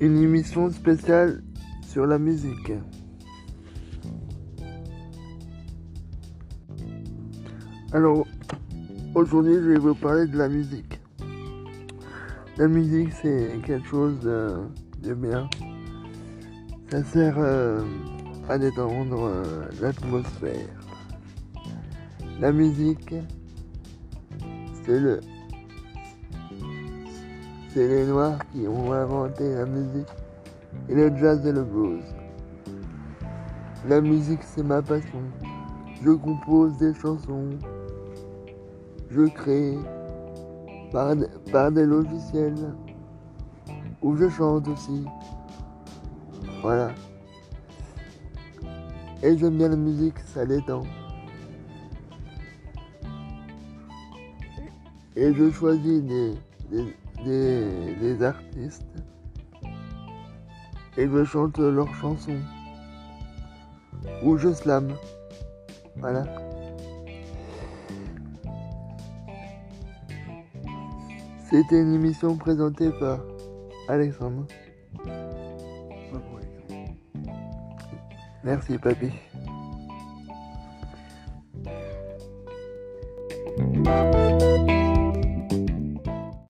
une émission spéciale sur la musique. Alors, aujourd'hui, je vais vous parler de la musique. La musique, c'est quelque chose de, bien. Ça sert euh, à détendre euh, l'atmosphère. La musique, c'est le c'est les Noirs qui ont inventé la musique et le jazz et le blues. La musique, c'est ma passion. Je compose des chansons. Je crée par, par des logiciels où je chante aussi. Voilà. Et j'aime bien la musique, ça détend. Et je choisis des, des, artistes et je chante leurs chansons ou je slam. Voilà. C'était une émission présentée par Alexandre. Merci papy.